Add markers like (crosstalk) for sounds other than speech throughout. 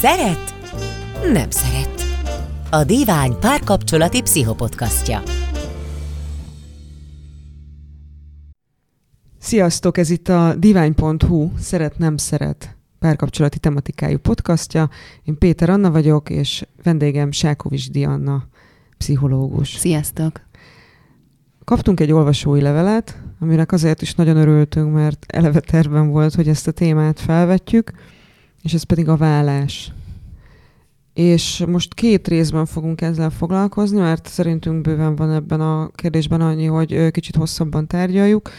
Szeret? Nem szeret. A Divány párkapcsolati pszichopodcastja. Sziasztok, ez itt a divány.hu Szeret nem szeret párkapcsolati tematikájú podcastja. Én Péter Anna vagyok, és vendégem Sákovics Dianna, pszichológus. Sziasztok! Kaptunk egy olvasói levelet, aminek azért is nagyon örültünk, mert eleve tervben volt, hogy ezt a témát felvetjük, és ez pedig a vállás. És most két részben fogunk ezzel foglalkozni, mert szerintünk bőven van ebben a kérdésben annyi, hogy kicsit hosszabban tárgyaljuk.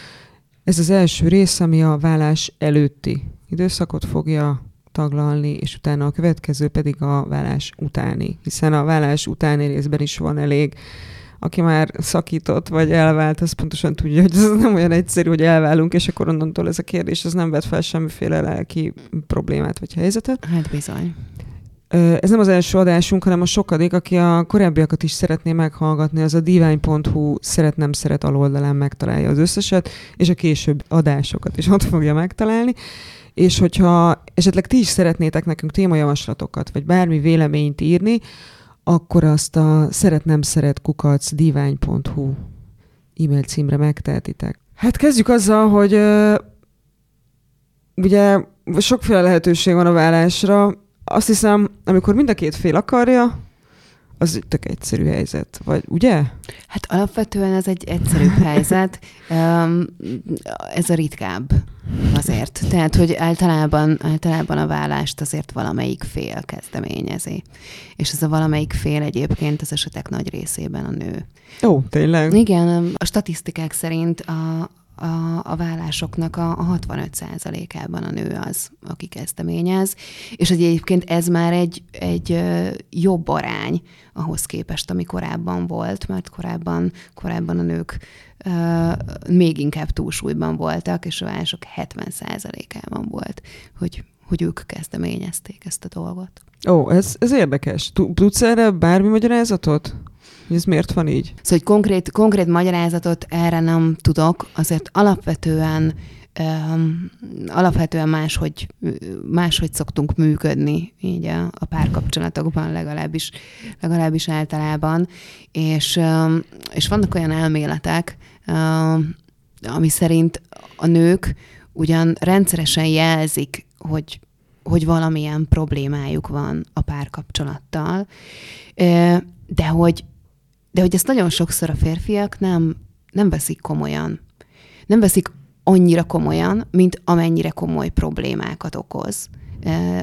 Ez az első rész, ami a vállás előtti időszakot fogja taglalni, és utána a következő pedig a vállás utáni, hiszen a vállás utáni részben is van elég aki már szakított, vagy elvált, az pontosan tudja, hogy ez nem olyan egyszerű, hogy elválunk, és akkor onnantól ez a kérdés, az nem vet fel semmiféle lelki problémát vagy helyzetet. Hát bizony. Ez nem az első adásunk, hanem a sokadik, aki a korábbiakat is szeretné meghallgatni, az a divány.hu szeret nem szeret aloldalán megtalálja az összeset, és a később adásokat is ott fogja megtalálni. És hogyha esetleg ti is szeretnétek nekünk témajavaslatokat, vagy bármi véleményt írni, akkor azt a szeret nem szeret kukac divány.hu e-mail címre megtehetitek. Hát kezdjük azzal, hogy ugye sokféle lehetőség van a vállásra. Azt hiszem, amikor mind a két fél akarja, az tök egyszerű helyzet, vagy ugye? Hát alapvetően ez egy egyszerűbb (laughs) helyzet, ez a ritkább azért. Tehát, hogy általában, általában a vállást azért valamelyik fél kezdeményezi. És ez a valamelyik fél egyébként az esetek nagy részében a nő. Ó, tényleg? Igen, a statisztikák szerint a, a, a vállásoknak a, a 65%-ában a nő az, aki kezdeményez, és egyébként ez már egy, egy jobb arány ahhoz képest, ami korábban volt, mert korábban, korábban a nők uh, még inkább túlsúlyban voltak, és a vállások 70%-ában volt, hogy, hogy ők kezdeményezték ezt a dolgot. Ó, ez, ez érdekes. Tudsz erre bármi magyarázatot? Hogy ez miért van így? Szóval, hogy konkrét, konkrét magyarázatot erre nem tudok, azért alapvetően Um, alapvetően máshogy, máshogy szoktunk működni így a, a párkapcsolatokban legalábbis, legalábbis általában, és, um, és vannak olyan elméletek, um, ami szerint a nők ugyan rendszeresen jelzik, hogy, hogy valamilyen problémájuk van a párkapcsolattal, de hogy de hogy ezt nagyon sokszor a férfiak nem, nem veszik komolyan. Nem veszik annyira komolyan, mint amennyire komoly problémákat okoz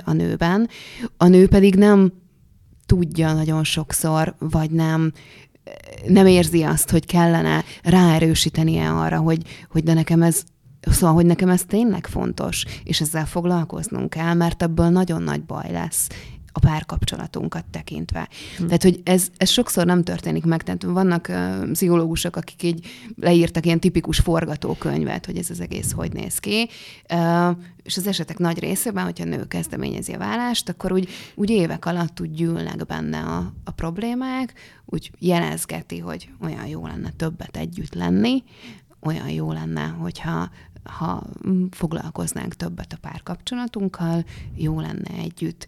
a nőben. A nő pedig nem tudja nagyon sokszor, vagy nem nem érzi azt, hogy kellene ráerősítenie arra, hogy, hogy de nekem ez Szóval, hogy nekem ez tényleg fontos, és ezzel foglalkoznunk kell, mert ebből nagyon nagy baj lesz, a párkapcsolatunkat tekintve. Hm. Tehát, hogy ez, ez sokszor nem történik meg. Tehát vannak uh, pszichológusok, akik így leírtak ilyen tipikus forgatókönyvet, hogy ez az egész hogy néz ki. Uh, és az esetek nagy részében, hogyha nő kezdeményezi a vállást, akkor úgy, úgy évek alatt úgy gyűlnek benne a, a problémák, úgy jelezgeti, hogy olyan jó lenne többet együtt lenni, olyan jó lenne, hogyha ha foglalkoznánk többet a párkapcsolatunkkal, jó lenne együtt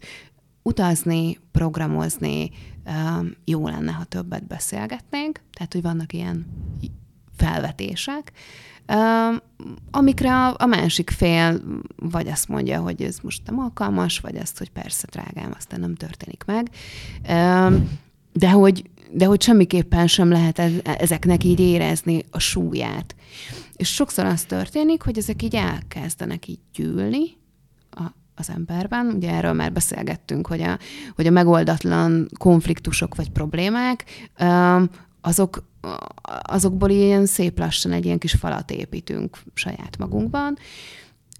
utazni, programozni, jó lenne, ha többet beszélgetnénk, tehát, hogy vannak ilyen felvetések, amikre a, másik fél vagy azt mondja, hogy ez most nem alkalmas, vagy azt, hogy persze, drágám, aztán nem történik meg. De hogy, de hogy semmiképpen sem lehet ezeknek így érezni a súlyát. És sokszor az történik, hogy ezek így elkezdenek így gyűlni, az emberben. Ugye erről már beszélgettünk, hogy a, hogy a megoldatlan konfliktusok vagy problémák, azok, azokból ilyen szép lassan egy ilyen kis falat építünk saját magunkban,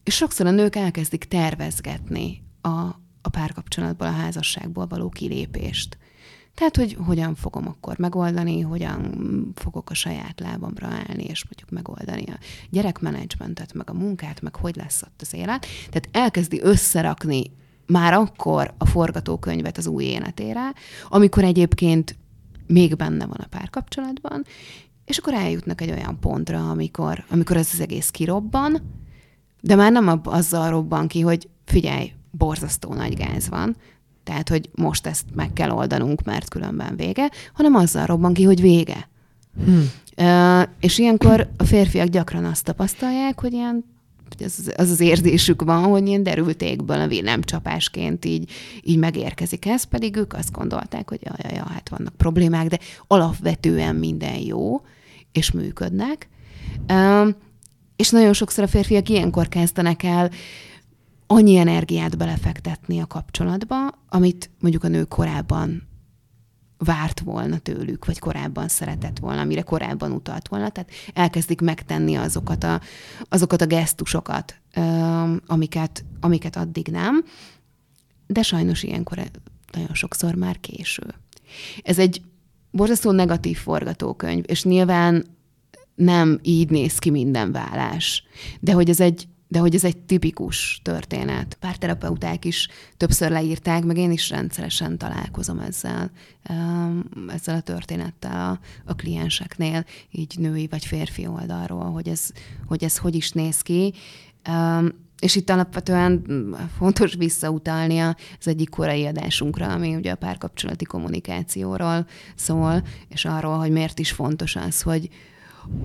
és sokszor a nők elkezdik tervezgetni a, a párkapcsolatból, a házasságból való kilépést. Tehát, hogy hogyan fogom akkor megoldani, hogyan fogok a saját lábamra állni, és mondjuk megoldani a gyerekmenedzsmentet, meg a munkát, meg hogy lesz ott az élet. Tehát elkezdi összerakni már akkor a forgatókönyvet az új életére, amikor egyébként még benne van a párkapcsolatban, és akkor eljutnak egy olyan pontra, amikor, amikor ez az egész kirobban, de már nem azzal robban ki, hogy figyelj, borzasztó nagy gáz van, tehát hogy most ezt meg kell oldanunk, mert különben vége, hanem azzal robban ki, hogy vége. Hmm. Uh, és ilyenkor a férfiak gyakran azt tapasztalják, hogy ilyen az, az az érzésük van, hogy ilyen derültékből a villámcsapásként így, így megérkezik ez, pedig ők azt gondolták, hogy ja, ja, ja, hát vannak problémák, de alapvetően minden jó, és működnek. Uh, és nagyon sokszor a férfiak ilyenkor kezdenek el annyi energiát belefektetni a kapcsolatba, amit mondjuk a nők korábban várt volna tőlük, vagy korábban szeretett volna, amire korábban utalt volna. Tehát elkezdik megtenni azokat a, azokat a gesztusokat, amiket, amiket addig nem, de sajnos ilyenkor nagyon sokszor már késő. Ez egy borzasztó negatív forgatókönyv, és nyilván nem így néz ki minden vállás. De hogy ez egy, de hogy ez egy tipikus történet. Párterapeuták is többször leírták, meg én is rendszeresen találkozom ezzel, ezzel a történettel a, a klienseknél, így női vagy férfi oldalról, hogy ez hogy, ez hogy is néz ki. És itt alapvetően fontos visszautalni az egyik korai adásunkra, ami ugye a párkapcsolati kommunikációról szól, és arról, hogy miért is fontos az, hogy,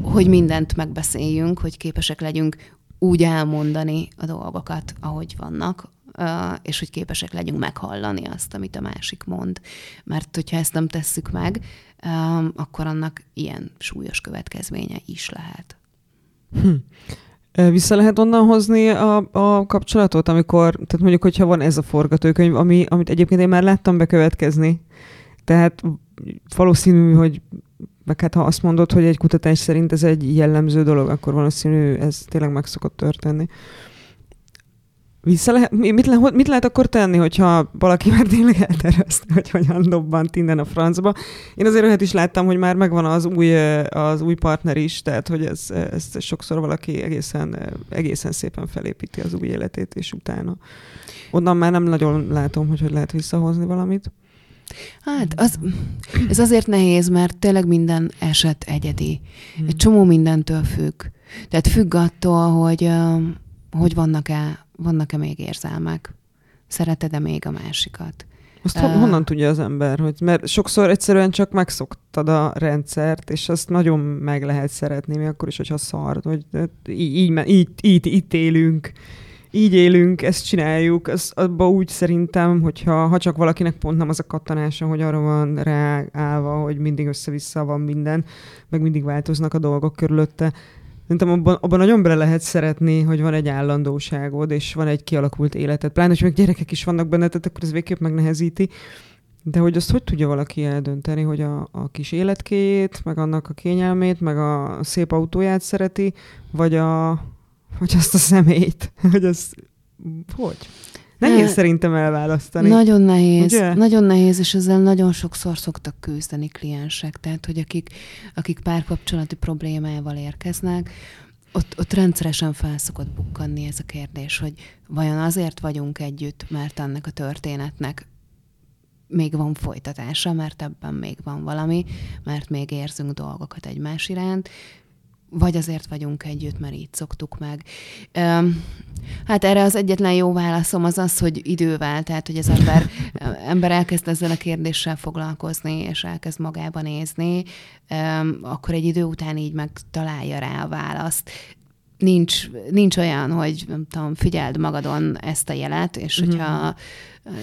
hogy mindent megbeszéljünk, hogy képesek legyünk úgy elmondani a dolgokat, ahogy vannak, és hogy képesek legyünk meghallani azt, amit a másik mond. Mert hogyha ezt nem tesszük meg, akkor annak ilyen súlyos következménye is lehet. Hm. Vissza lehet onnan hozni a, a kapcsolatot, amikor, tehát mondjuk, hogyha van ez a forgatókönyv, ami, amit egyébként én már láttam bekövetkezni, tehát valószínű, hogy meg hát ha azt mondod, hogy egy kutatás szerint ez egy jellemző dolog, akkor valószínű ez tényleg meg szokott történni. Vissza lehet, mit, le, mit lehet akkor tenni, hogyha valaki már tényleg eltervezte, hogy hogyan dobbant innen a francba? Én azért olyat is láttam, hogy már megvan az új, az új partner is, tehát hogy ez, ez sokszor valaki egészen, egészen szépen felépíti az új életét, és utána. Onnan már nem nagyon látom, hogy hogy lehet visszahozni valamit. Hát az, ez azért nehéz, mert tényleg minden eset egyedi. Hmm. Egy csomó mindentől függ. Tehát függ attól, hogy, hogy vannak-e, vannak-e még érzelmek. Szereted-e még a másikat? Azt uh, honnan tudja az ember? Hogy, mert sokszor egyszerűen csak megszoktad a rendszert, és azt nagyon meg lehet szeretni, mi akkor is, hogyha szar, hogy így, így, így, így, így élünk így élünk, ezt csináljuk, az abba úgy szerintem, hogyha ha csak valakinek pont nem az a kattanása, hogy arra van ráállva, hogy mindig össze-vissza van minden, meg mindig változnak a dolgok körülötte. Szerintem abban, abban nagyon bele lehet szeretni, hogy van egy állandóságod, és van egy kialakult életed. Pláne, hogy meg gyerekek is vannak benne, tehát akkor ez végképp megnehezíti. De hogy azt hogy tudja valaki eldönteni, hogy a, a kis életkéjét, meg annak a kényelmét, meg a szép autóját szereti, vagy a, hogy azt a személyt, (laughs) hogy az hogy? Nehéz ne, szerintem elválasztani. Nagyon nehéz, ugye? nagyon nehéz, és ezzel nagyon sokszor szoktak küzdeni kliensek, tehát hogy akik, akik párkapcsolati problémával érkeznek, ott, ott rendszeresen felszokott bukkanni ez a kérdés, hogy vajon azért vagyunk együtt, mert ennek a történetnek még van folytatása, mert ebben még van valami, mert még érzünk dolgokat egymás iránt, vagy azért vagyunk együtt, mert így szoktuk meg. Hát erre az egyetlen jó válaszom az az, hogy idővel, tehát hogy az ember, (laughs) ember elkezd ezzel a kérdéssel foglalkozni, és elkezd magába nézni, akkor egy idő után így megtalálja rá a választ. Nincs, nincs olyan, hogy nem tudom, figyeld magadon ezt a jelet, és mm-hmm. hogyha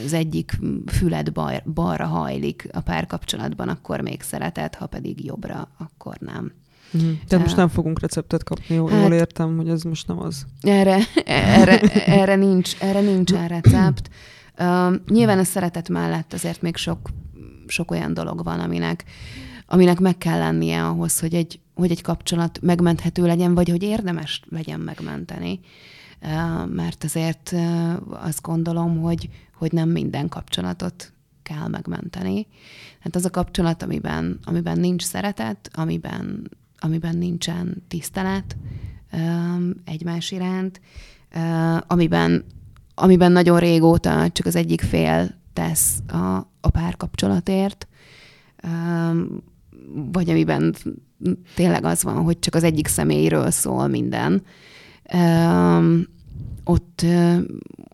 az egyik füled bar, balra hajlik a párkapcsolatban, akkor még szereted, ha pedig jobbra, akkor nem. Mm. Tehát most nem fogunk receptet kapni, jól, hát, jól értem, hogy ez most nem az. Erre, erre, erre, nincs, erre nincsen recept. Uh, nyilván a szeretet mellett azért még sok, sok olyan dolog van, aminek, aminek meg kell lennie ahhoz, hogy egy, hogy egy kapcsolat megmenthető legyen, vagy hogy érdemes legyen megmenteni. Uh, mert azért uh, azt gondolom, hogy, hogy nem minden kapcsolatot kell megmenteni. Hát az a kapcsolat, amiben, amiben nincs szeretet, amiben amiben nincsen tisztelet egymás iránt, amiben, amiben nagyon régóta csak az egyik fél tesz a, a párkapcsolatért, vagy amiben tényleg az van, hogy csak az egyik személyről szól minden. Ott,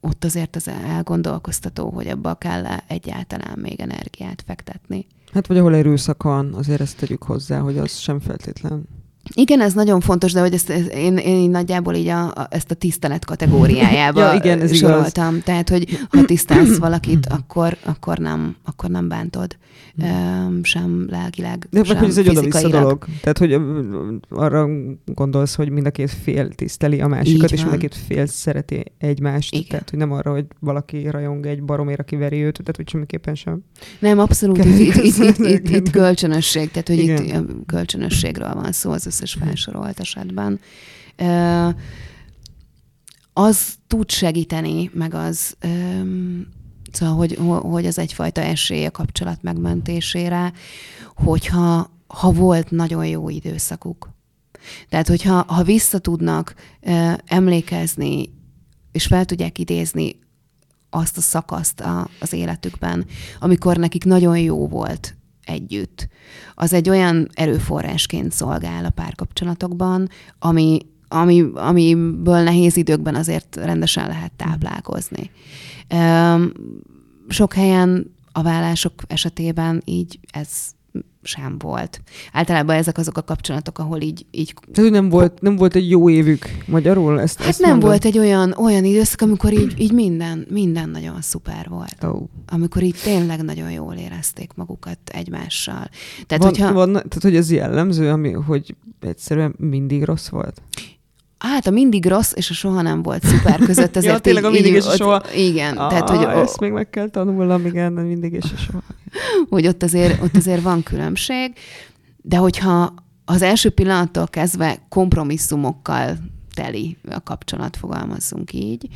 ott azért az elgondolkoztató, hogy abba kell egyáltalán még energiát fektetni. Hát vagy ahol erőszak van, azért ezt tegyük hozzá, hogy az sem feltétlen igen, ez nagyon fontos, de hogy ezt, ezt én, én nagyjából így a, a, ezt a tisztelet kategóriájába (laughs) ja, igen, ez soroltam. Igaz. Tehát, hogy ha tisztelsz valakit, (clears throat) akkor, akkor, nem, akkor nem bántod. Um, sem lelkileg, de sem hogy ez egy oda-vissza dolog. Tehát, hogy arra gondolsz, hogy mind a két fél tiszteli a másikat, és mind a két fél szereti egymást. Igen. Tehát, hogy nem arra, hogy valaki rajong egy baromér, aki veri őt, tehát, hogy semmiképpen sem. Nem, abszolút. (laughs) Itt, itt, itt, itt, itt kölcsönösség, tehát, hogy Igen. itt kölcsönösségről van szó az összes felsorolt esetben. Az tud segíteni, meg az, szóval, hogy, hogy az egyfajta esély a kapcsolat megmentésére, hogyha ha volt nagyon jó időszakuk. Tehát, hogyha ha vissza tudnak emlékezni, és fel tudják idézni azt a szakaszt a, az életükben, amikor nekik nagyon jó volt együtt. Az egy olyan erőforrásként szolgál a párkapcsolatokban, ami, ami, amiből nehéz időkben azért rendesen lehet táplálkozni. Sok helyen a vállások esetében így ez sem volt. Általában ezek azok a kapcsolatok, ahol így... így Tehát, nem volt, nem volt egy jó évük magyarul? Ezt, hát ezt nem mondom. volt egy olyan, olyan időszak, amikor így, így minden, minden nagyon szuper volt. Oh. Amikor így tényleg nagyon jól érezték magukat egymással. Tehát, van, hogyha... van, tehát hogy ez jellemző, ami, hogy egyszerűen mindig rossz volt? Hát a mindig rossz és a soha nem volt szuper között. (laughs) Ezért ja, tényleg a mindig így, és a soha. Igen. Ah, tehát, hogy ezt még meg kell tanulnom, igen, a mindig és a soha. (laughs) hogy ott azért, ott azért van különbség, de hogyha az első pillanattól kezdve kompromisszumokkal teli a kapcsolat, fogalmazzunk így,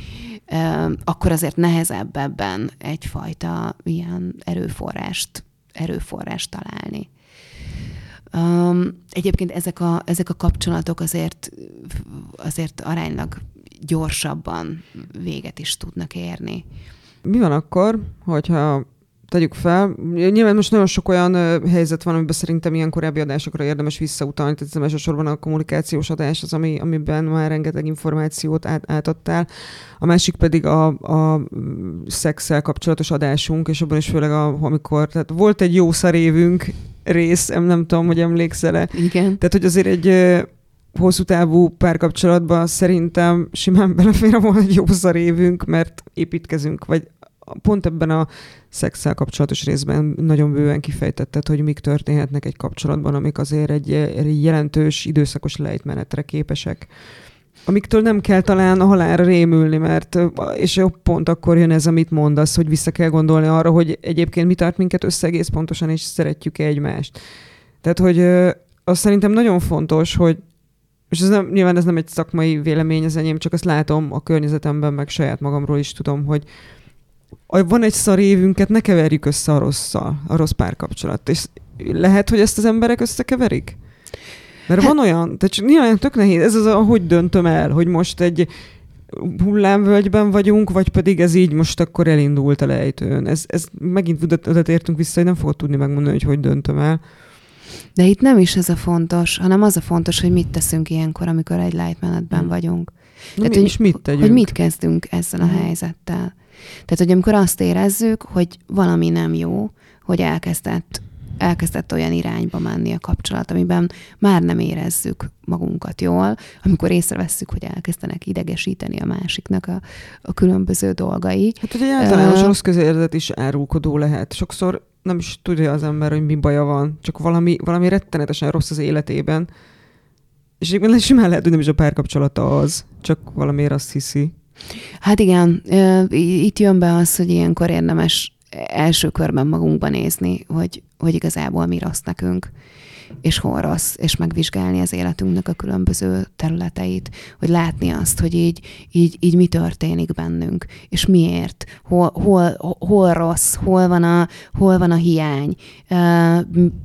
akkor azért nehezebb ebben egyfajta ilyen erőforrást, erőforrást találni. Um, egyébként ezek a, ezek a kapcsolatok azért, azért aránylag gyorsabban véget is tudnak érni. Mi van akkor, hogyha tegyük fel. Nyilván most nagyon sok olyan helyzet van, amiben szerintem ilyen korábbi adásokra érdemes visszautalni, tehát elsősorban a kommunikációs adás az, ami, amiben már rengeteg információt át, átadtál. A másik pedig a, a szexel kapcsolatos adásunk, és abban is főleg, a, amikor, tehát volt egy jó szarévünk rész, nem tudom, hogy emlékszel-e. Igen. Tehát, hogy azért egy hosszú távú párkapcsolatban szerintem simán (laughs) belefér volna egy jó szarévünk, mert építkezünk, vagy pont ebben a szexel kapcsolatos részben nagyon bőven kifejtetted, hogy mik történhetnek egy kapcsolatban, amik azért egy, egy jelentős időszakos lejtmenetre képesek amiktől nem kell talán a halálra rémülni, mert és pont akkor jön ez, amit mondasz, hogy vissza kell gondolni arra, hogy egyébként mi tart minket össze egész pontosan, és szeretjük-e egymást. Tehát, hogy az szerintem nagyon fontos, hogy és ez nem, nyilván ez nem egy szakmai vélemény az enyém, csak azt látom a környezetemben, meg saját magamról is tudom, hogy van egy szar évünket, ne keverjük össze a rosszal, a rossz párkapcsolat. És lehet, hogy ezt az emberek összekeverik? Mert hát, van olyan, tehát nyilván tök nehéz, ez az, ahogy döntöm el, hogy most egy hullámvölgyben vagyunk, vagy pedig ez így most akkor elindult a lejtőn. Ez, ez megint oda értünk vissza, hogy nem fogod tudni megmondani, hogy hogy döntöm el. De itt nem is ez a fontos, hanem az a fontos, hogy mit teszünk ilyenkor, amikor egy lejtmenetben hmm. vagyunk. Na, Tehát, mi hogy, mit tegyünk? Hogy mit kezdünk ezzel a hmm. helyzettel. Tehát, hogy amikor azt érezzük, hogy valami nem jó, hogy elkezdett elkezdett olyan irányba menni a kapcsolat, amiben már nem érezzük magunkat jól, amikor észrevesszük, hogy elkezdenek idegesíteni a másiknak a, a különböző dolgai. Hát ugye általános uh, rossz közérzet is árulkodó lehet. Sokszor nem is tudja az ember, hogy mi baja van, csak valami, valami rettenetesen rossz az életében. És egyébként simán lehet, hogy nem is a párkapcsolata az, csak valamiért azt hiszi. Hát igen, itt jön be az, hogy ilyenkor érdemes első körben magunkban nézni, hogy, hogy igazából mi rossz nekünk, és hol rossz, és megvizsgálni az életünknek a különböző területeit, hogy látni azt, hogy így, így, így mi történik bennünk, és miért, hol, hol, hol rossz, hol van a, hol van a hiány,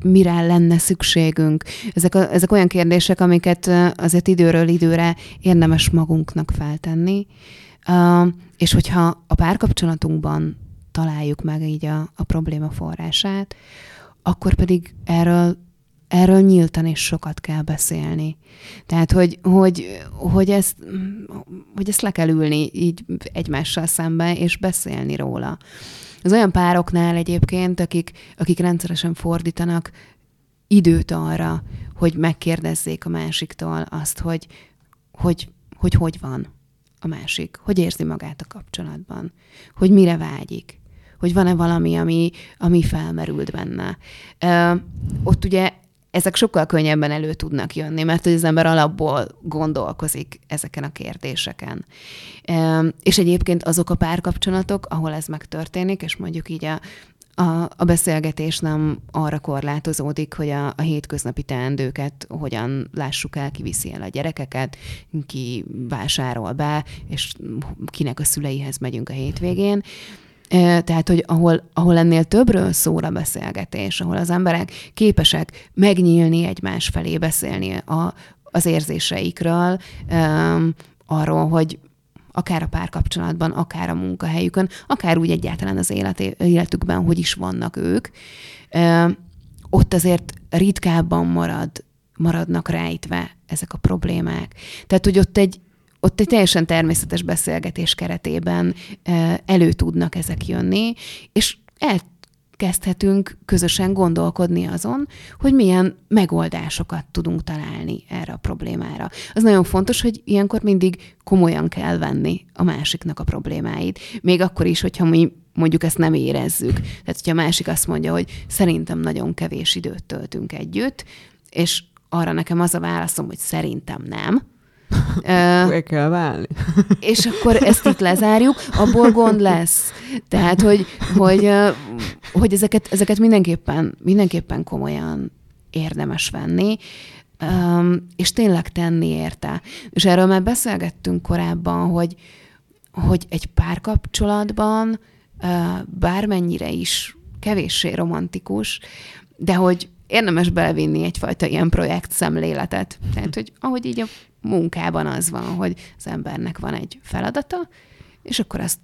mire lenne szükségünk. Ezek, a, ezek olyan kérdések, amiket azért időről időre érdemes magunknak feltenni, és hogyha a párkapcsolatunkban találjuk meg így a, a probléma forrását, akkor pedig erről erről nyíltan és sokat kell beszélni. Tehát, hogy, hogy, hogy, ezt, hogy ezt le kell ülni így egymással szembe, és beszélni róla. Az olyan pároknál egyébként, akik, akik rendszeresen fordítanak időt arra, hogy megkérdezzék a másiktól azt, hogy hogy, hogy, hogy van a másik, hogy érzi magát a kapcsolatban, hogy mire vágyik, hogy van-e valami, ami, ami felmerült benne. Ö, ott ugye ezek sokkal könnyebben elő tudnak jönni, mert hogy az ember alapból gondolkozik ezeken a kérdéseken. És egyébként azok a párkapcsolatok, ahol ez megtörténik, és mondjuk így a, a, a beszélgetés nem arra korlátozódik, hogy a, a hétköznapi teendőket hogyan lássuk el, ki viszi el a gyerekeket, ki vásárol be, és kinek a szüleihez megyünk a hétvégén, tehát, hogy ahol, ahol ennél többről szól a beszélgetés, ahol az emberek képesek megnyílni egymás felé, beszélni a, az érzéseikről, arról, hogy akár a párkapcsolatban, akár a munkahelyükön, akár úgy egyáltalán az élet, életükben, hogy is vannak ők, ott azért ritkábban marad, maradnak rejtve ezek a problémák. Tehát, hogy ott egy, ott egy teljesen természetes beszélgetés keretében elő tudnak ezek jönni, és elkezdhetünk közösen gondolkodni azon, hogy milyen megoldásokat tudunk találni erre a problémára. Az nagyon fontos, hogy ilyenkor mindig komolyan kell venni a másiknak a problémáit. Még akkor is, hogyha mi mondjuk ezt nem érezzük. Tehát, hogyha a másik azt mondja, hogy szerintem nagyon kevés időt töltünk együtt, és arra nekem az a válaszom, hogy szerintem nem, uh, kell válni. (laughs) és akkor ezt itt lezárjuk, abból gond lesz. Tehát, hogy, hogy, hogy ezeket, ezeket mindenképpen, mindenképpen komolyan érdemes venni, és tényleg tenni érte. És erről már beszélgettünk korábban, hogy, hogy egy párkapcsolatban bármennyire is kevéssé romantikus, de hogy érdemes belevinni egyfajta ilyen projekt szemléletet. Tehát, hogy ahogy így a munkában az van, hogy az embernek van egy feladata, és akkor azt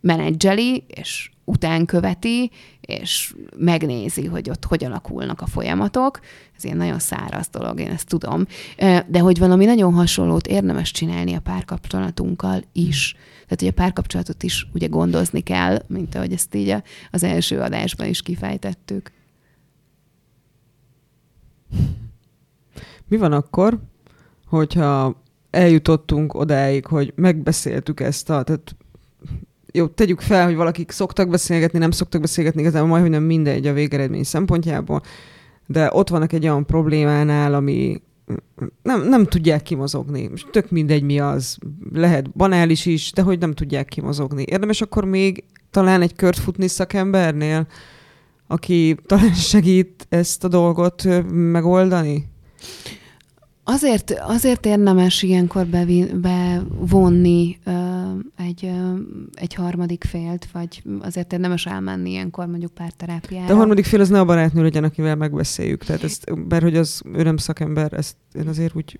menedzseli, és utánköveti, és megnézi, hogy ott hogy alakulnak a folyamatok. Ez ilyen nagyon száraz dolog, én ezt tudom. De hogy valami nagyon hasonlót érdemes csinálni a párkapcsolatunkkal is. Tehát, hogy a párkapcsolatot is ugye gondozni kell, mint ahogy ezt így az első adásban is kifejtettük. Mi van akkor, hogyha eljutottunk odáig, hogy megbeszéltük ezt a, tehát jó, tegyük fel, hogy valakik szoktak beszélgetni, nem szoktak beszélgetni, igazából majd, hogy nem mindegy a végeredmény szempontjából, de ott vannak egy olyan problémánál, ami nem, nem tudják kimozogni. Most tök mindegy mi az. Lehet banális is, de hogy nem tudják kimozogni. Érdemes akkor még talán egy kört futni szakembernél, aki talán segít ezt a dolgot megoldani? Azért, azért érdemes ilyenkor bevonni uh, egy, uh, egy harmadik félt, vagy azért érdemes elmenni ilyenkor mondjuk párterápiára. De a harmadik fél az ne a barátnő legyen, akivel megbeszéljük. Tehát ezt, bár hogy az ő nem szakember, ezt én azért úgy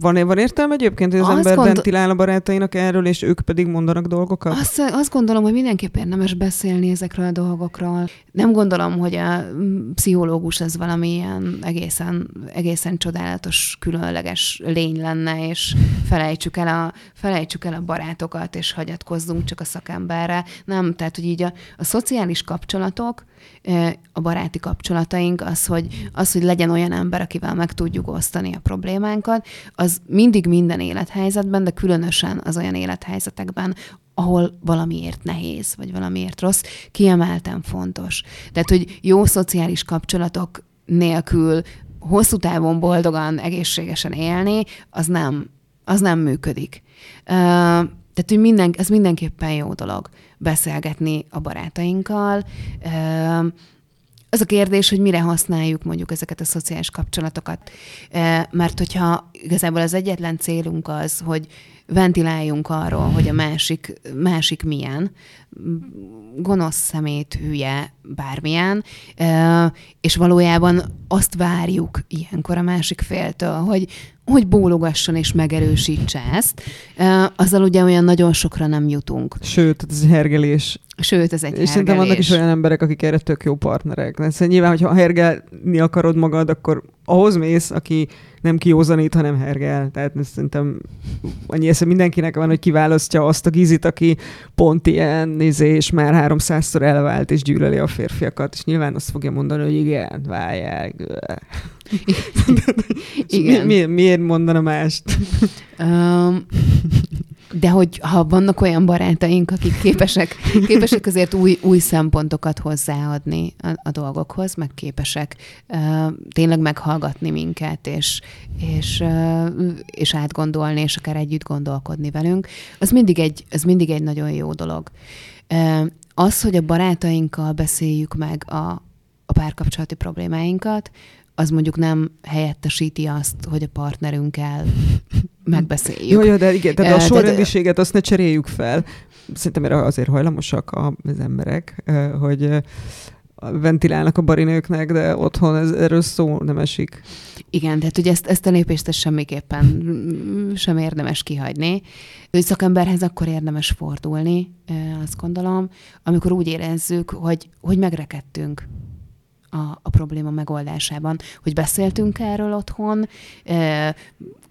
van, van értelme egyébként, hogy az azt ember gondol... ventilál a barátainak erről, és ők pedig mondanak dolgokat? Azt, azt gondolom, hogy mindenképp érdemes beszélni ezekről a dolgokról. Nem gondolom, hogy a pszichológus ez valamilyen egészen, egészen csodálatos, különleges lény lenne, és felejtsük el, a, felejtsük el a barátokat, és hagyatkozzunk csak a szakemberre. Nem, tehát, hogy így a, a szociális kapcsolatok, a baráti kapcsolataink, az hogy, az, hogy legyen olyan ember, akivel meg tudjuk osztani a problémánkat, az mindig minden élethelyzetben, de különösen az olyan élethelyzetekben, ahol valamiért nehéz, vagy valamiért rossz, kiemelten fontos. Tehát, hogy jó szociális kapcsolatok nélkül hosszú távon boldogan, egészségesen élni, az nem, az nem működik. Tehát, hogy minden, ez mindenképpen jó dolog beszélgetni a barátainkkal. Az a kérdés, hogy mire használjuk mondjuk ezeket a szociális kapcsolatokat. Mert hogyha igazából az egyetlen célunk az, hogy ventiláljunk arról, hogy a másik, másik milyen, gonosz szemét, hülye, bármilyen, és valójában azt várjuk ilyenkor a másik féltől, hogy, hogy bólogasson és megerősítse ezt, azzal ugye olyan nagyon sokra nem jutunk. Sőt, ez egy hergelés. Sőt, ez egy És hergelés. szerintem vannak is olyan emberek, akik erre tök jó partnerek. Szóval nyilván, hogyha hergelni akarod magad, akkor ahhoz mész, aki nem kiózanít, hanem hergel. Tehát szerintem annyi esze mindenkinek van, hogy kiválasztja azt a gizit, aki pont ilyen nézé, és már 300-szor elvált, és gyűlöli a férfiakat, és nyilván azt fogja mondani, hogy igen, válják. Igen. Mi, mi, miért mondana mást? Um, de hogy ha vannak olyan barátaink, akik képesek, képesek azért új, új szempontokat hozzáadni a, a dolgokhoz, meg képesek uh, tényleg meghallgatni minket, és, és, uh, és átgondolni, és akár együtt gondolkodni velünk, az mindig egy, az mindig egy nagyon jó dolog. Uh, az, hogy a barátainkkal beszéljük meg a, a párkapcsolati problémáinkat, az mondjuk nem helyettesíti azt, hogy a partnerünkkel (laughs) megbeszéljük. Jó, jó, de igen, tehát a sorrendiséget azt ne cseréljük fel. Szerintem erre azért hajlamosak az emberek, hogy ventilálnak a barinőknek, de otthon ez, erről szó nem esik. Igen, tehát ugye ezt, ezt a lépést ezt semmiképpen sem érdemes kihagyni. Ő szakemberhez akkor érdemes fordulni, azt gondolom, amikor úgy érezzük, hogy, hogy megrekedtünk a, a probléma megoldásában, hogy beszéltünk erről otthon,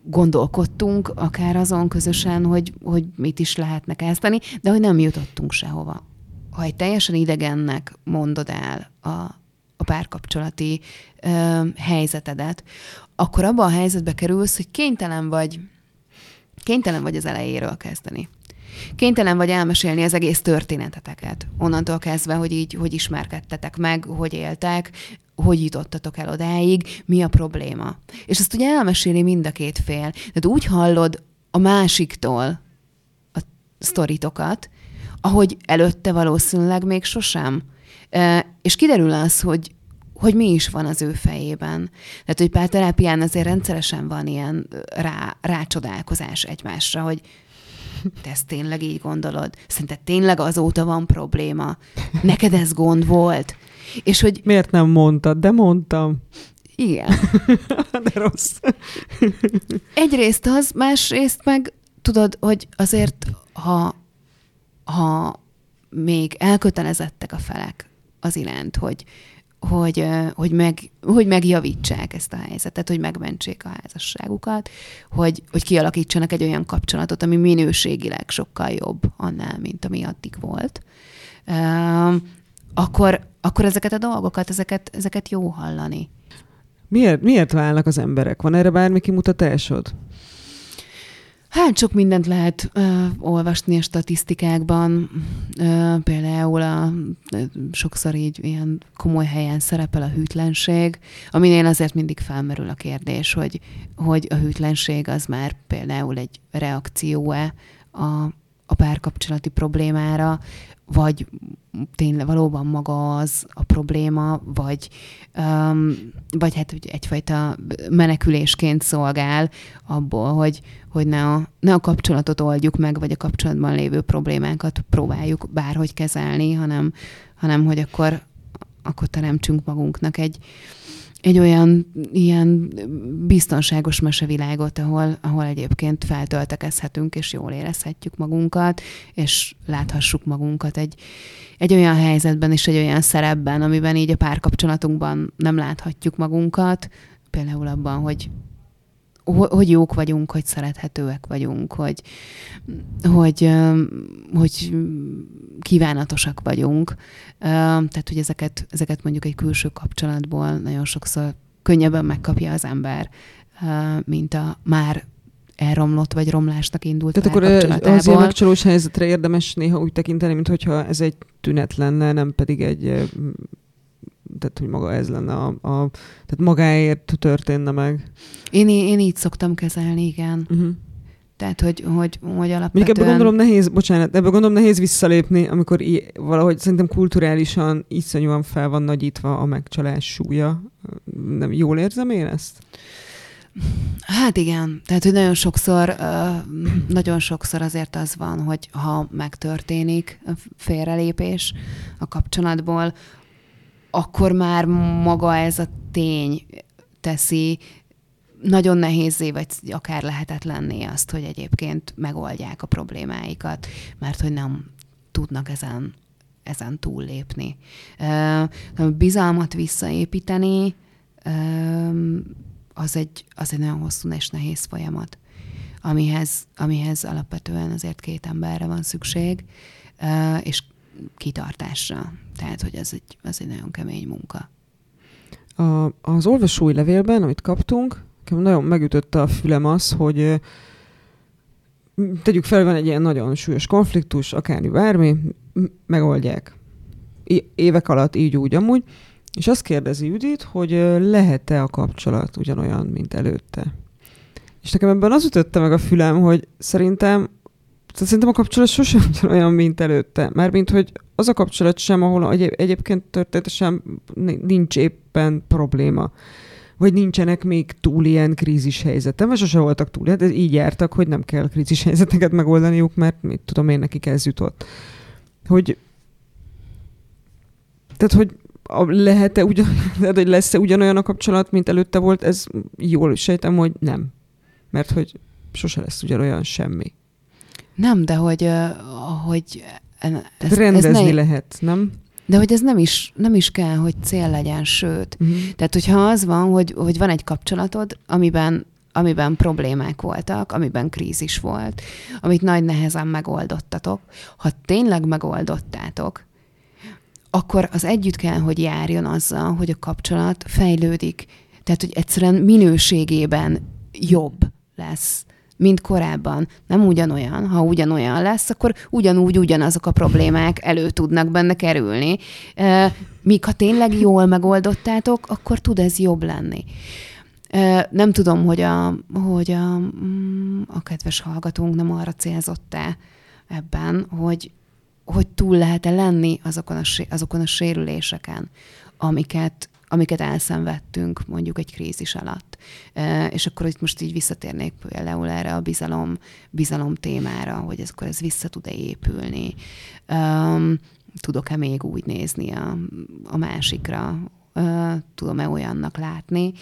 gondolkodtunk akár azon közösen, hogy, hogy mit is lehetne kezdeni, de hogy nem jutottunk sehova. Ha egy teljesen idegennek mondod el a, a párkapcsolati ö, helyzetedet, akkor abba a helyzetbe kerülsz, hogy kénytelen vagy, kénytelen vagy az elejéről kezdeni. Kénytelen vagy elmesélni az egész történeteteket. Onnantól kezdve, hogy így, hogy ismerkedtetek meg, hogy éltek, hogy jutottatok el odáig, mi a probléma. És ezt ugye elmeséli mind a két fél. Tehát úgy hallod a másiktól a sztoritokat, ahogy előtte valószínűleg még sosem. És kiderül az, hogy, hogy mi is van az ő fejében. Tehát, hogy párterápián azért rendszeresen van ilyen rá, rácsodálkozás egymásra, hogy te ezt tényleg így gondolod? Szerinted tényleg azóta van probléma? Neked ez gond volt? És hogy... Miért nem mondtad? De mondtam. Igen. (laughs) De rossz. Egyrészt az, másrészt meg tudod, hogy azért, ha, ha még elkötelezettek a felek az iránt, hogy, hogy, hogy, meg, hogy megjavítsák ezt a helyzetet, hogy megmentsék a házasságukat, hogy, hogy kialakítsanak egy olyan kapcsolatot, ami minőségileg sokkal jobb annál, mint ami addig volt, akkor, akkor ezeket a dolgokat, ezeket, ezeket jó hallani. Miért, miért válnak az emberek? Van erre bármi kimutatásod? Hát sok mindent lehet ö, olvasni a statisztikákban. Ö, például a, ö, sokszor így ilyen komoly helyen szerepel a hűtlenség, aminél azért mindig felmerül a kérdés, hogy, hogy a hűtlenség az már például egy reakció-e a, a párkapcsolati problémára, vagy tényleg valóban maga az a probléma, vagy, um, vagy hát hogy egyfajta menekülésként szolgál abból, hogy, hogy ne, a, ne a kapcsolatot oldjuk meg, vagy a kapcsolatban lévő problémákat próbáljuk bárhogy kezelni, hanem, hanem hogy akkor, akkor teremtsünk magunknak egy, egy olyan ilyen biztonságos mesevilágot, ahol, ahol egyébként feltöltekezhetünk, és jól érezhetjük magunkat, és láthassuk magunkat egy, egy olyan helyzetben és egy olyan szerepben, amiben így a párkapcsolatunkban nem láthatjuk magunkat, például abban, hogy hogy jók vagyunk, hogy szerethetőek vagyunk, hogy, hogy, hogy kívánatosak vagyunk. Tehát, hogy ezeket, ezeket mondjuk egy külső kapcsolatból nagyon sokszor könnyebben megkapja az ember, mint a már elromlott vagy romlásnak indult Tehát akkor az ilyen megcsalós helyzetre érdemes néha úgy tekinteni, mintha ez egy tünet lenne, nem pedig egy tehát hogy maga ez lenne a, a tehát magáért történne meg. Én, én így szoktam kezelni, igen. Uh-huh. Tehát, hogy, hogy, hogy alapvetően... Még ebben gondolom nehéz, bocsánat, ebben gondolom nehéz visszalépni, amikor i- valahogy szerintem kulturálisan iszonyúan fel van nagyítva a megcsalás súlya. Nem jól érzem én ezt? Hát igen, tehát hogy nagyon sokszor, nagyon sokszor azért az van, hogy ha megtörténik a félrelépés a kapcsolatból, akkor már maga ez a tény teszi nagyon nehézé, vagy akár lehetetlenné azt, hogy egyébként megoldják a problémáikat, mert hogy nem tudnak ezen, ezen túllépni. Bizalmat visszaépíteni, az egy, az egy nagyon hosszú és nehéz folyamat, amihez, amihez alapvetően azért két emberre van szükség, és kitartásra. Tehát, hogy ez egy, ez egy nagyon kemény munka. A, az olvasói levélben, amit kaptunk, nagyon megütötte a fülem az, hogy tegyük fel, van egy ilyen nagyon súlyos konfliktus, akármi bármi, megoldják. Évek alatt így úgy amúgy, és azt kérdezi Judit, hogy lehet-e a kapcsolat ugyanolyan, mint előtte. És nekem ebben az ütötte meg a fülem, hogy szerintem tehát szerintem a kapcsolat sosem (laughs) olyan, mint előtte. Mármint, hogy az a kapcsolat sem, ahol egy, egyébként történetesen nincs éppen probléma. Vagy nincsenek még túl ilyen krízis helyzetem, vagy sose voltak túl. Hát így jártak, hogy nem kell krízis helyzeteket megoldaniuk, mert mit tudom én, nekik ez jutott. Hogy tehát, hogy lehet-e ugyan, (laughs) lehet, hogy lesz-e ugyanolyan a kapcsolat, mint előtte volt, ez jól sejtem, hogy nem. Mert hogy sose lesz ugyanolyan semmi. Nem, de hogy, hogy ez, rendezni ez ne... lehet, nem? De hogy ez nem is, nem is kell, hogy cél legyen, sőt. Uh-huh. Tehát, hogyha az van, hogy, hogy van egy kapcsolatod, amiben amiben problémák voltak, amiben krízis volt, amit nagy nehezen megoldottatok, ha tényleg megoldottátok, akkor az együtt kell, hogy járjon azzal, hogy a kapcsolat fejlődik. Tehát, hogy egyszerűen minőségében jobb lesz mint korábban. Nem ugyanolyan. Ha ugyanolyan lesz, akkor ugyanúgy ugyanazok a problémák elő tudnak benne kerülni. Míg ha tényleg jól megoldottátok, akkor tud ez jobb lenni. Nem tudom, hogy a, hogy a, mm, a kedves hallgatónk nem arra célzott-e ebben, hogy, hogy túl lehet-e lenni azokon a, azokon a sérüléseken, amiket, amiket elszenvedtünk mondjuk egy krízis alatt. És akkor itt most így visszatérnék például erre a bizalom, bizalom témára, hogy ez, akkor ez vissza tud-e épülni. Tudok-e még úgy nézni a, a másikra? Tudom-e olyannak látni?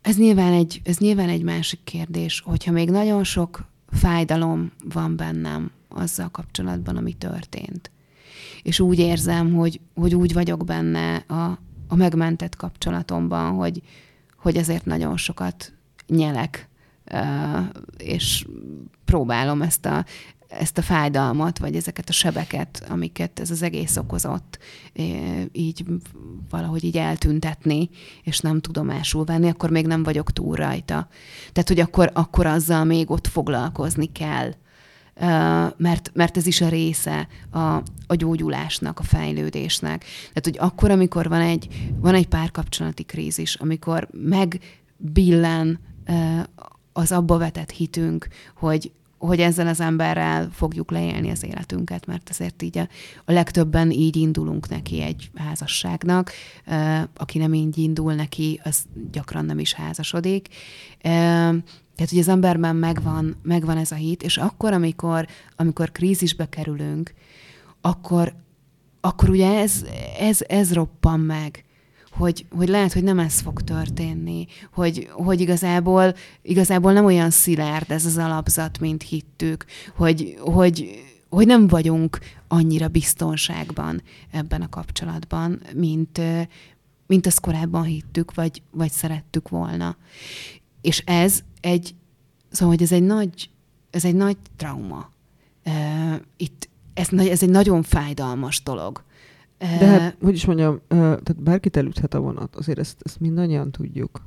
Ez nyilván, egy, ez nyilván egy másik kérdés, hogyha még nagyon sok fájdalom van bennem azzal kapcsolatban, ami történt és úgy érzem, hogy, hogy úgy vagyok benne a, a megmentett kapcsolatomban, hogy, hogy ezért nagyon sokat nyelek, és próbálom ezt a, ezt a fájdalmat, vagy ezeket a sebeket, amiket ez az egész okozott, így valahogy így eltüntetni, és nem tudomásul venni, akkor még nem vagyok túl rajta. Tehát, hogy akkor, akkor azzal még ott foglalkozni kell mert, mert ez is a része a, a gyógyulásnak, a fejlődésnek. Tehát, hogy akkor, amikor van egy, van egy párkapcsolati krízis, amikor megbillen az abba vetett hitünk, hogy, hogy ezzel az emberrel fogjuk leélni az életünket, mert azért így a, a legtöbben így indulunk neki egy házasságnak. Aki nem így indul neki, az gyakran nem is házasodik. Tehát, hogy az emberben megvan, megvan ez a hit, és akkor, amikor, amikor krízisbe kerülünk, akkor, akkor ugye ez, ez, ez roppan meg, hogy, hogy lehet, hogy nem ez fog történni, hogy, hogy igazából, igazából nem olyan szilárd ez az alapzat, mint hittük, hogy, hogy, hogy nem vagyunk annyira biztonságban ebben a kapcsolatban, mint, mint azt korábban hittük, vagy, vagy szerettük volna. És ez egy, szóval, hogy ez egy nagy, ez egy nagy trauma. Itt ez, ez egy nagyon fájdalmas dolog. De hát, hogy is mondjam, tehát bárkit elüthet a vonat, azért ezt, ezt mindannyian tudjuk.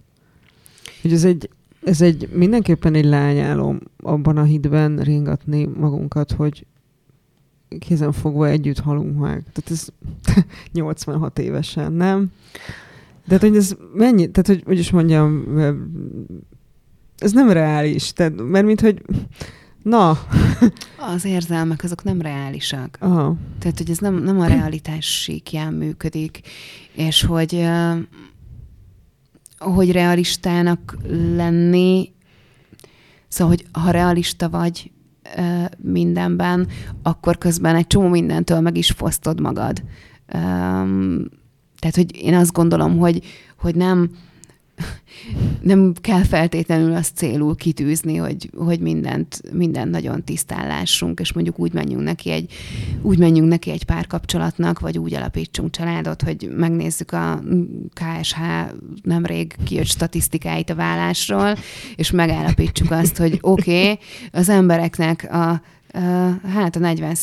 Hogy ez egy, ez egy mindenképpen egy lányálom abban a hitben ringatni magunkat, hogy kézen fogva együtt halunk meg. Tehát ez (laughs) 86 évesen, nem? De hát, hogy ez mennyi, tehát hogy, hogy is mondjam, ez nem reális, tehát, mert mint hogy Na. Az érzelmek azok nem reálisak. Aha. Tehát, hogy ez nem, nem a realitás síkján működik, és hogy hogy realistának lenni, szóval, hogy ha realista vagy mindenben, akkor közben egy csomó mindentől meg is fosztod magad. Tehát, hogy én azt gondolom, hogy, hogy nem, nem kell feltétlenül azt célul kitűzni, hogy, hogy mindent, mindent nagyon tisztállásunk, és mondjuk úgy menjünk neki egy, úgy menjünk neki egy párkapcsolatnak, vagy úgy alapítsunk családot, hogy megnézzük a KSH nemrég kijött statisztikáit a vállásról, és megállapítsuk azt, hogy oké, okay, az embereknek a hát a 40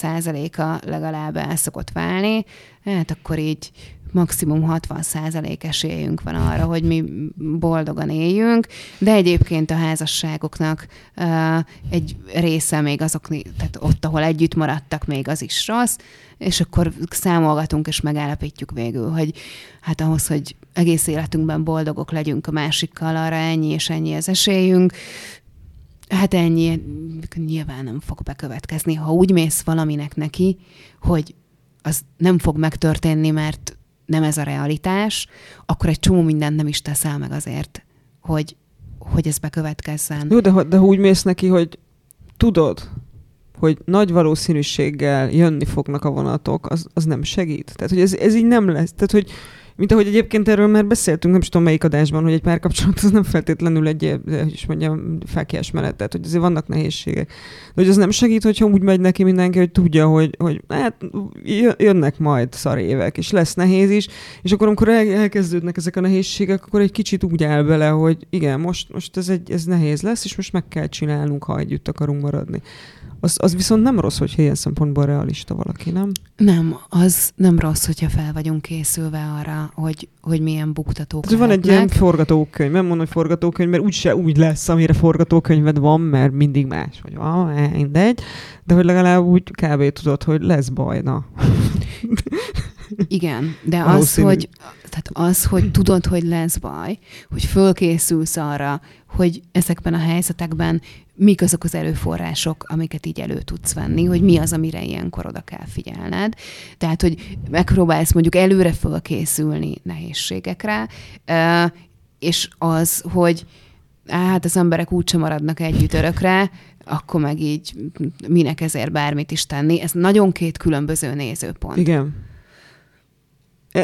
a legalább el szokott válni, hát akkor így maximum 60 százalék esélyünk van arra, hogy mi boldogan éljünk, de egyébként a házasságoknak uh, egy része még azok, tehát ott, ahol együtt maradtak, még az is rossz, és akkor számolgatunk és megállapítjuk végül, hogy hát ahhoz, hogy egész életünkben boldogok legyünk a másikkal, arra ennyi és ennyi az esélyünk, Hát ennyi nyilván nem fog bekövetkezni. Ha úgy mész valaminek neki, hogy az nem fog megtörténni, mert nem ez a realitás, akkor egy csomó mindent nem is teszel meg azért, hogy, hogy ez bekövetkezzen. Jó, de, de úgy mész neki, hogy tudod, hogy nagy valószínűséggel jönni fognak a vonatok, az, az nem segít. Tehát, hogy ez, ez így nem lesz. Tehát, hogy mint ahogy egyébként erről már beszéltünk, nem is tudom melyik adásban, hogy egy párkapcsolat az nem feltétlenül egy, eh, is mondjam, fákjás menet, tehát hogy azért vannak nehézségek. De hogy az nem segít, hogyha úgy megy neki mindenki, hogy tudja, hogy, hogy hát jönnek majd szar évek, és lesz nehéz is, és akkor amikor elkezdődnek ezek a nehézségek, akkor egy kicsit úgy áll bele, hogy igen, most, most ez, egy, ez nehéz lesz, és most meg kell csinálnunk, ha együtt akarunk maradni. Az, az viszont nem rossz, hogy ilyen szempontból realista valaki, nem? Nem, az nem rossz, hogyha fel vagyunk készülve arra, hogy, hogy milyen buktatók Ez Van egy ilyen forgatókönyv, nem mondom, hogy forgatókönyv, mert úgyse úgy lesz, amire forgatókönyved van, mert mindig más vagy van, mindegy, de hogy legalább úgy kb. tudod, hogy lesz baj, na. Igen, de az, hogy, tehát az, hogy tudod, hogy lesz baj, hogy fölkészülsz arra, hogy ezekben a helyzetekben mik azok az erőforrások, amiket így elő tudsz venni, hogy mi az, amire ilyenkor oda kell figyelned. Tehát, hogy megpróbálsz mondjuk előre fölkészülni nehézségekre, és az, hogy hát az emberek úgysem maradnak együtt örökre, akkor meg így minek ezért bármit is tenni. Ez nagyon két különböző nézőpont. Igen.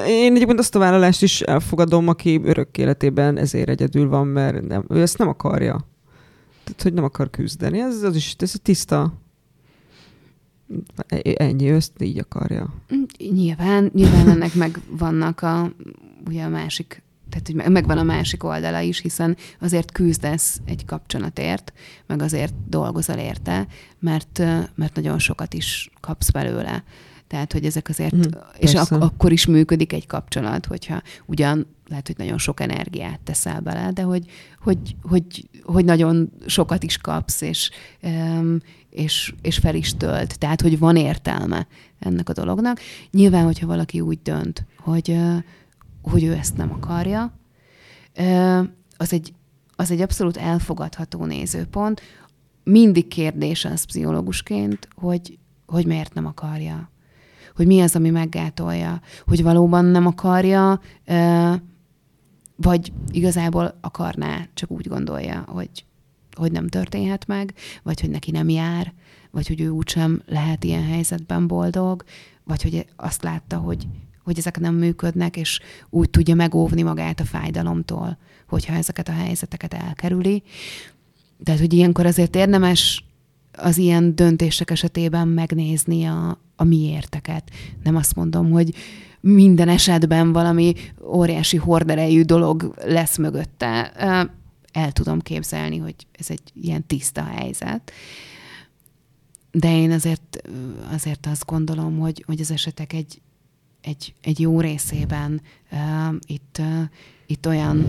Én egyébként azt a vállalást is elfogadom, aki örök életében ezért egyedül van, mert nem, ő ezt nem akarja. Tehát, hogy nem akar küzdeni. Ez, az is ez tiszta. Ennyi, ő ezt így akarja. Nyilván, nyilván ennek meg vannak a, ugye a másik tehát, hogy megvan a másik oldala is, hiszen azért küzdesz egy kapcsolatért, meg azért dolgozol érte, mert, mert nagyon sokat is kapsz belőle. Tehát, hogy ezek azért, mm, és ak- akkor is működik egy kapcsolat, hogyha ugyan lehet, hogy nagyon sok energiát teszel bele, de hogy, hogy, hogy, hogy nagyon sokat is kapsz, és, és, és fel is tölt. Tehát, hogy van értelme ennek a dolognak. Nyilván, hogyha valaki úgy dönt, hogy, hogy ő ezt nem akarja, az egy, az egy abszolút elfogadható nézőpont. Mindig kérdés az pszichológusként, hogy, hogy miért nem akarja hogy mi az, ami meggátolja, hogy valóban nem akarja, vagy igazából akarná, csak úgy gondolja, hogy, hogy nem történhet meg, vagy hogy neki nem jár, vagy hogy ő úgysem lehet ilyen helyzetben boldog, vagy hogy azt látta, hogy, hogy ezek nem működnek, és úgy tudja megóvni magát a fájdalomtól, hogyha ezeket a helyzeteket elkerüli. Tehát, hogy ilyenkor azért érdemes az ilyen döntések esetében megnézni a, a miérteket. Nem azt mondom, hogy minden esetben valami óriási horderejű dolog lesz mögötte. El tudom képzelni, hogy ez egy ilyen tiszta helyzet. De én azért, azért azt gondolom, hogy, hogy az esetek egy, egy, egy jó részében uh, itt, uh, itt olyan,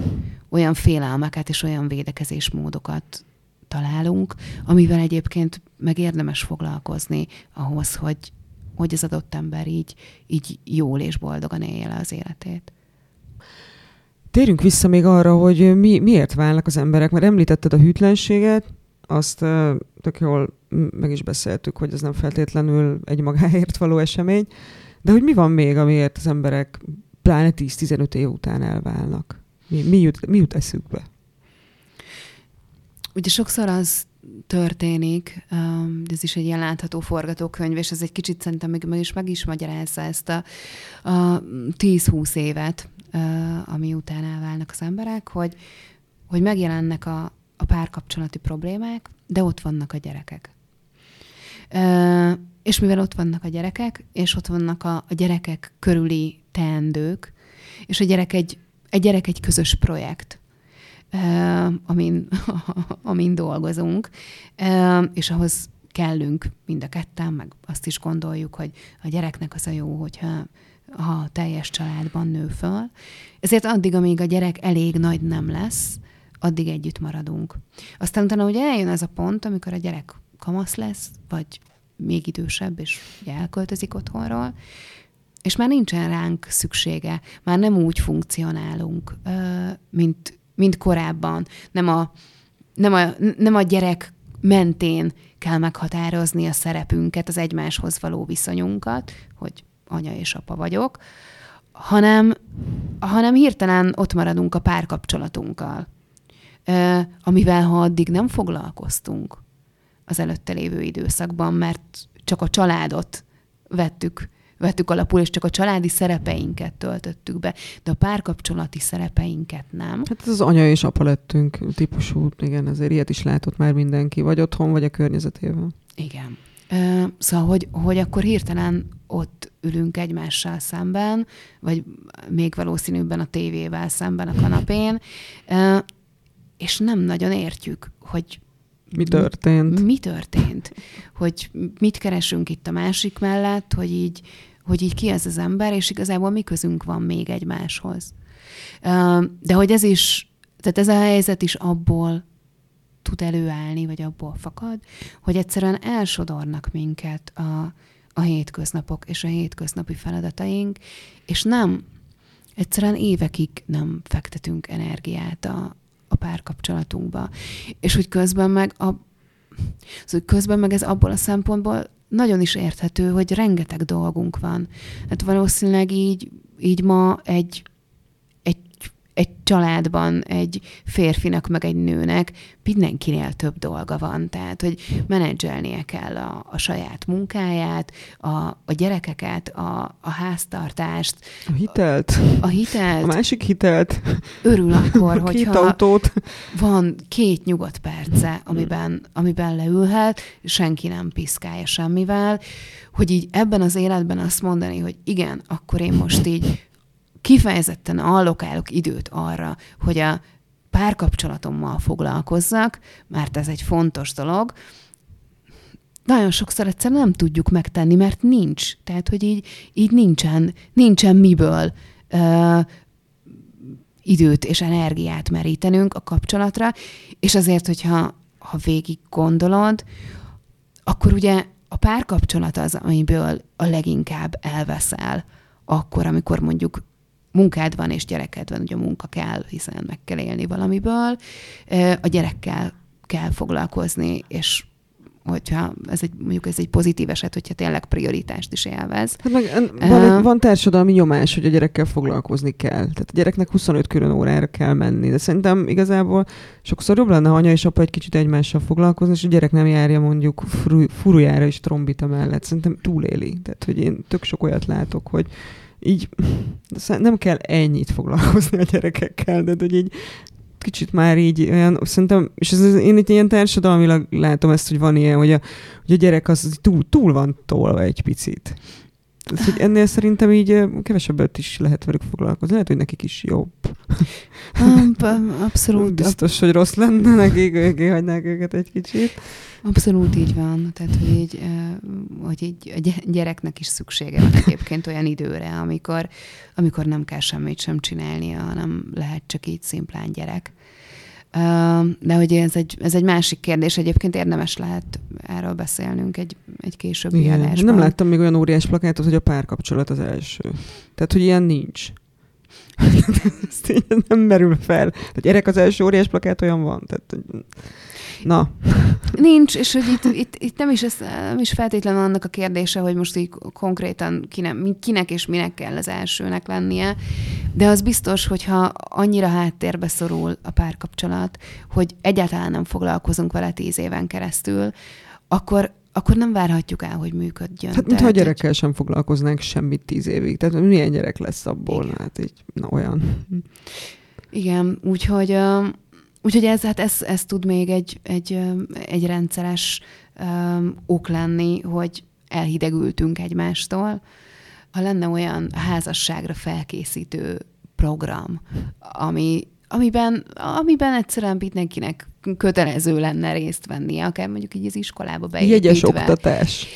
olyan félelmeket és olyan védekezésmódokat találunk, amivel egyébként meg érdemes foglalkozni ahhoz, hogy, hogy az adott ember így, így jól és boldogan élje le az életét. Térjünk vissza még arra, hogy mi, miért válnak az emberek, mert említetted a hűtlenséget, azt tök jól meg is beszéltük, hogy ez nem feltétlenül egy magáért való esemény, de hogy mi van még, amiért az emberek pláne 10-15 év után elválnak? Mi, mi, jut, mi jut eszükbe? Ugye sokszor az történik, um, ez is egy ilyen látható forgatókönyv, és ez egy kicsit szerintem meg, meg is meg is magyarázza ezt a, a 10-20 évet, ami után elválnak az emberek, hogy, hogy megjelennek a, a párkapcsolati problémák, de ott vannak a gyerekek. És mivel ott vannak a gyerekek, és ott vannak a, a gyerekek körüli teendők, és a gyerek egy, egy gyerek egy közös projekt, amin, (laughs) amin dolgozunk, és ahhoz kellünk mind a ketten, meg azt is gondoljuk, hogy a gyereknek az a jó, hogyha ha teljes családban nő föl. Ezért addig, amíg a gyerek elég nagy nem lesz, addig együtt maradunk. Aztán utána ugye eljön ez a pont, amikor a gyerek kamasz lesz, vagy még idősebb, és ugye elköltözik otthonról, és már nincsen ránk szüksége, már nem úgy funkcionálunk, mint mint korábban. Nem a, nem a, nem a gyerek mentén kell meghatározni a szerepünket, az egymáshoz való viszonyunkat, hogy anya és apa vagyok, hanem, hanem hirtelen ott maradunk a párkapcsolatunkkal, amivel ha addig nem foglalkoztunk az előtte lévő időszakban, mert csak a családot vettük vettük alapul, és csak a családi szerepeinket töltöttük be, de a párkapcsolati szerepeinket nem. Hát ez az anya és apa lettünk típusú, igen, ezért ilyet is látott már mindenki, vagy otthon, vagy a környezetében. Igen. Szóval, hogy, hogy akkor hirtelen ott ülünk egymással szemben, vagy még valószínűbben a tévével szemben a kanapén, és nem nagyon értjük, hogy mi történt? Mi történt? Hogy mit keresünk itt a másik mellett, hogy így, hogy így ki ez az ember, és igazából mi közünk van még egymáshoz. De hogy ez is, tehát ez a helyzet is abból tud előállni, vagy abból fakad, hogy egyszerűen elsodornak minket a, a hétköznapok és a hétköznapi feladataink, és nem, egyszerűen évekig nem fektetünk energiát a párkapcsolatunkba. És hogy közben meg a, szóval közben meg ez abból a szempontból nagyon is érthető, hogy rengeteg dolgunk van. Hát valószínűleg így, így ma egy egy családban egy férfinak, meg egy nőnek mindenkinél több dolga van. Tehát, hogy menedzselnie kell a, a saját munkáját, a, a gyerekeket, a, a háztartást. A hitelt. A hitelt. A másik hitelt. Örül akkor, a (laughs) két autót. van két nyugodt perce, amiben, amiben leülhet, senki nem piszkálja semmivel, hogy így ebben az életben azt mondani, hogy igen, akkor én most így kifejezetten allokálok időt arra, hogy a párkapcsolatommal foglalkozzak, mert ez egy fontos dolog, nagyon sokszor egyszer nem tudjuk megtenni, mert nincs. Tehát, hogy így, így nincsen, nincsen miből ö, időt és energiát merítenünk a kapcsolatra, és azért, hogyha ha végig gondolod, akkor ugye a párkapcsolat az, amiből a leginkább elveszel, akkor, amikor mondjuk munkád van és gyereked van, ugye a munka kell, hiszen meg kell élni valamiből, a gyerekkel kell foglalkozni, és hogyha ez egy, mondjuk ez egy pozitív eset, hogyha tényleg prioritást is élvez. Hát meg van, uh, van társadalmi nyomás, hogy a gyerekkel foglalkozni kell. Tehát a gyereknek 25 külön órára kell menni. De szerintem igazából sokszor jobb lenne, ha anya és apa egy kicsit egymással foglalkozni, és a gyerek nem járja mondjuk furujára és trombita mellett. Szerintem túléli. Tehát, hogy én tök sok olyat látok, hogy így nem kell ennyit foglalkozni a gyerekekkel, de hogy így kicsit már így olyan, szerintem, és ez, én itt ilyen társadalmilag látom ezt, hogy van ilyen, hogy a, hogy a gyerek az túl, túl van tolva egy picit. Ez, hogy ennél szerintem így kevesebbet is lehet velük foglalkozni. Lehet, hogy nekik is jobb. Abszolút. Biztos, hogy rossz lenne nekik, hogy hagynák őket egy kicsit. Abszolút így van. Tehát, hogy így, hogy így a gyereknek is szüksége van egyébként olyan időre, amikor, amikor nem kell semmit sem csinálnia, hanem lehet csak így szimplán gyerek. De hogy ez egy, ez egy másik kérdés, egyébként érdemes lehet erről beszélnünk egy, egy későbbi Igen. adásban. Nem láttam még olyan óriás plakátot, hogy a párkapcsolat az első. Tehát, hogy ilyen nincs. (laughs) Ez nem merül fel. A gyerek az első óriás plakát olyan van. Tehát, na. Nincs, és hogy itt, itt, itt nem, is ez, nem is feltétlenül annak a kérdése, hogy most így konkrétan kinek, kinek és minek kell az elsőnek lennie, de az biztos, hogyha annyira háttérbe szorul a párkapcsolat, hogy egyáltalán nem foglalkozunk vele tíz éven keresztül, akkor, akkor nem várhatjuk el, hogy működjön. Hát, mintha a gyerekkel hogy... sem foglalkoznánk semmit tíz évig. Tehát milyen gyerek lesz abból? Igen. Hát így, na olyan. Igen, úgyhogy, úgyhogy ez, hát ez, ez tud még egy, egy, egy rendszeres um, ok lenni, hogy elhidegültünk egymástól. Ha lenne olyan házasságra felkészítő program, ami amiben, amiben egyszerűen mindenkinek kötelező lenne részt venni, akár mondjuk így az iskolába beépítve. Jegyes oktatás.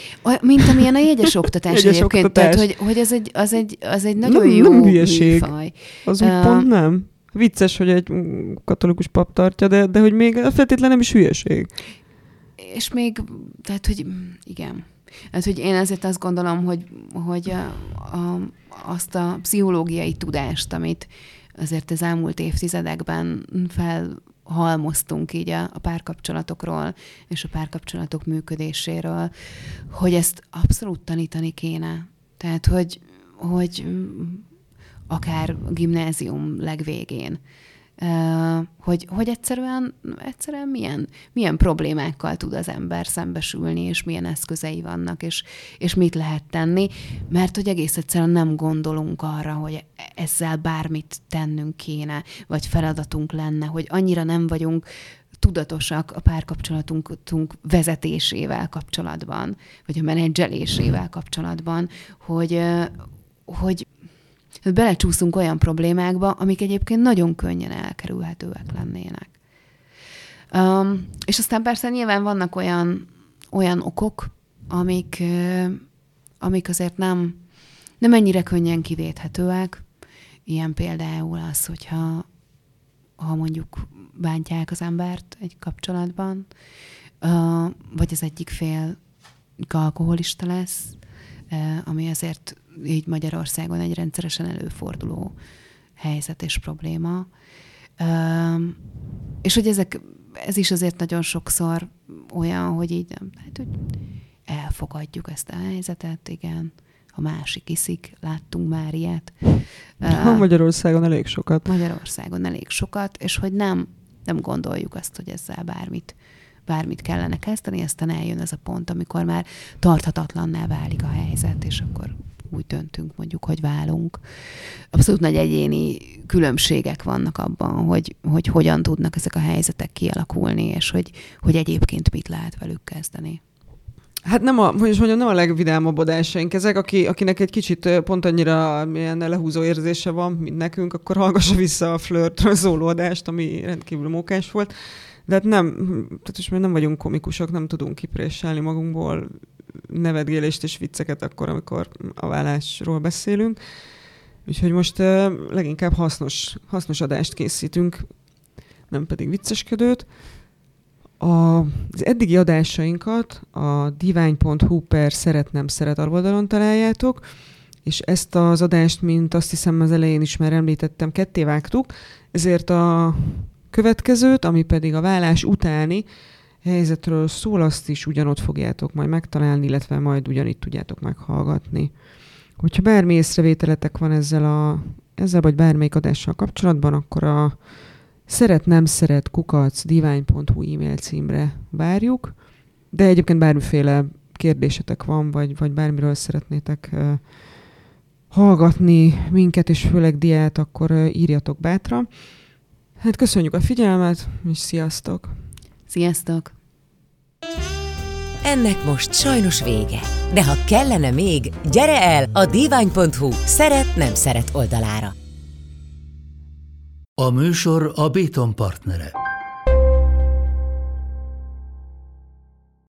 Mint amilyen a jegyes oktatás (laughs) jegyes egyébként. Oktatás. Tehát, hogy, hogy ez, egy, az, egy, az egy nagyon nem, jó nem hülyeség. műfaj. Az úgy uh, pont nem. Vicces, hogy egy katolikus pap tartja, de, de hogy még feltétlenül nem is hülyeség. És még, tehát, hogy igen. Hát, hogy én ezért azt gondolom, hogy, hogy a, a, azt a pszichológiai tudást, amit azért az elmúlt évtizedekben felhalmoztunk így a, a párkapcsolatokról és a párkapcsolatok működéséről, hogy ezt abszolút tanítani kéne. Tehát, hogy, hogy akár gimnázium legvégén hogy, hogy egyszerűen, egyszerűen milyen, milyen problémákkal tud az ember szembesülni, és milyen eszközei vannak, és, és mit lehet tenni, mert hogy egész egyszerűen nem gondolunk arra, hogy ezzel bármit tennünk kéne, vagy feladatunk lenne, hogy annyira nem vagyunk tudatosak a párkapcsolatunk vezetésével kapcsolatban, vagy a menedzselésével kapcsolatban, hogy, hogy belecsúszunk olyan problémákba, amik egyébként nagyon könnyen elkerülhetőek lennének. Um, és aztán persze nyilván vannak olyan, olyan okok, amik, amik azért nem, nem ennyire könnyen kivéthetőek. Ilyen például az, hogyha ha mondjuk bántják az embert egy kapcsolatban, vagy az egyik fél alkoholista lesz, ami azért így Magyarországon egy rendszeresen előforduló helyzet és probléma. És hogy ezek, ez is azért nagyon sokszor olyan, hogy így nem, hát, hogy elfogadjuk ezt a helyzetet, igen, a másik iszik, láttunk már ilyet. Ha Magyarországon elég sokat. Magyarországon elég sokat, és hogy nem, nem gondoljuk azt, hogy ezzel bármit, bármit kellene kezdeni, aztán eljön ez a pont, amikor már tarthatatlanná válik a helyzet, és akkor úgy döntünk mondjuk, hogy válunk. Abszolút nagy egyéni különbségek vannak abban, hogy, hogy hogyan tudnak ezek a helyzetek kialakulni, és hogy, hogy egyébként mit lehet velük kezdeni. Hát nem a, hogy is mondjam, nem a legvidámabb adásaink ezek, aki, akinek egy kicsit pont annyira milyen lehúzó érzése van, mint nekünk, akkor hallgassa vissza a flörtről szóló adást, ami rendkívül mókás volt. De hát nem, tehát is nem vagyunk komikusok, nem tudunk kipréselni magunkból nevetgélést és vicceket akkor, amikor a vállásról beszélünk. Úgyhogy most uh, leginkább hasznos, hasznos adást készítünk, nem pedig viccesködőt. A, az eddigi adásainkat a divány.hu per szeret nem szeret oldalon találjátok, és ezt az adást, mint azt hiszem az elején is már említettem, ketté vágtuk, ezért a következőt, ami pedig a vállás utáni, helyzetről szól, azt is ugyanott fogjátok majd megtalálni, illetve majd ugyanitt tudjátok meghallgatni. Hogyha bármi észrevételetek van ezzel, a, ezzel vagy bármelyik adással kapcsolatban, akkor a szeret nem szeret kukac divány.hu e-mail címre várjuk, de egyébként bármiféle kérdésetek van, vagy, vagy bármiről szeretnétek uh, hallgatni minket, és főleg diát, akkor uh, írjatok bátran. Hát köszönjük a figyelmet, és sziasztok! Sziasztok! Ennek most sajnos vége. De ha kellene még, gyere el a divány.hu szeret-nem szeret oldalára. A műsor a Béton partnere.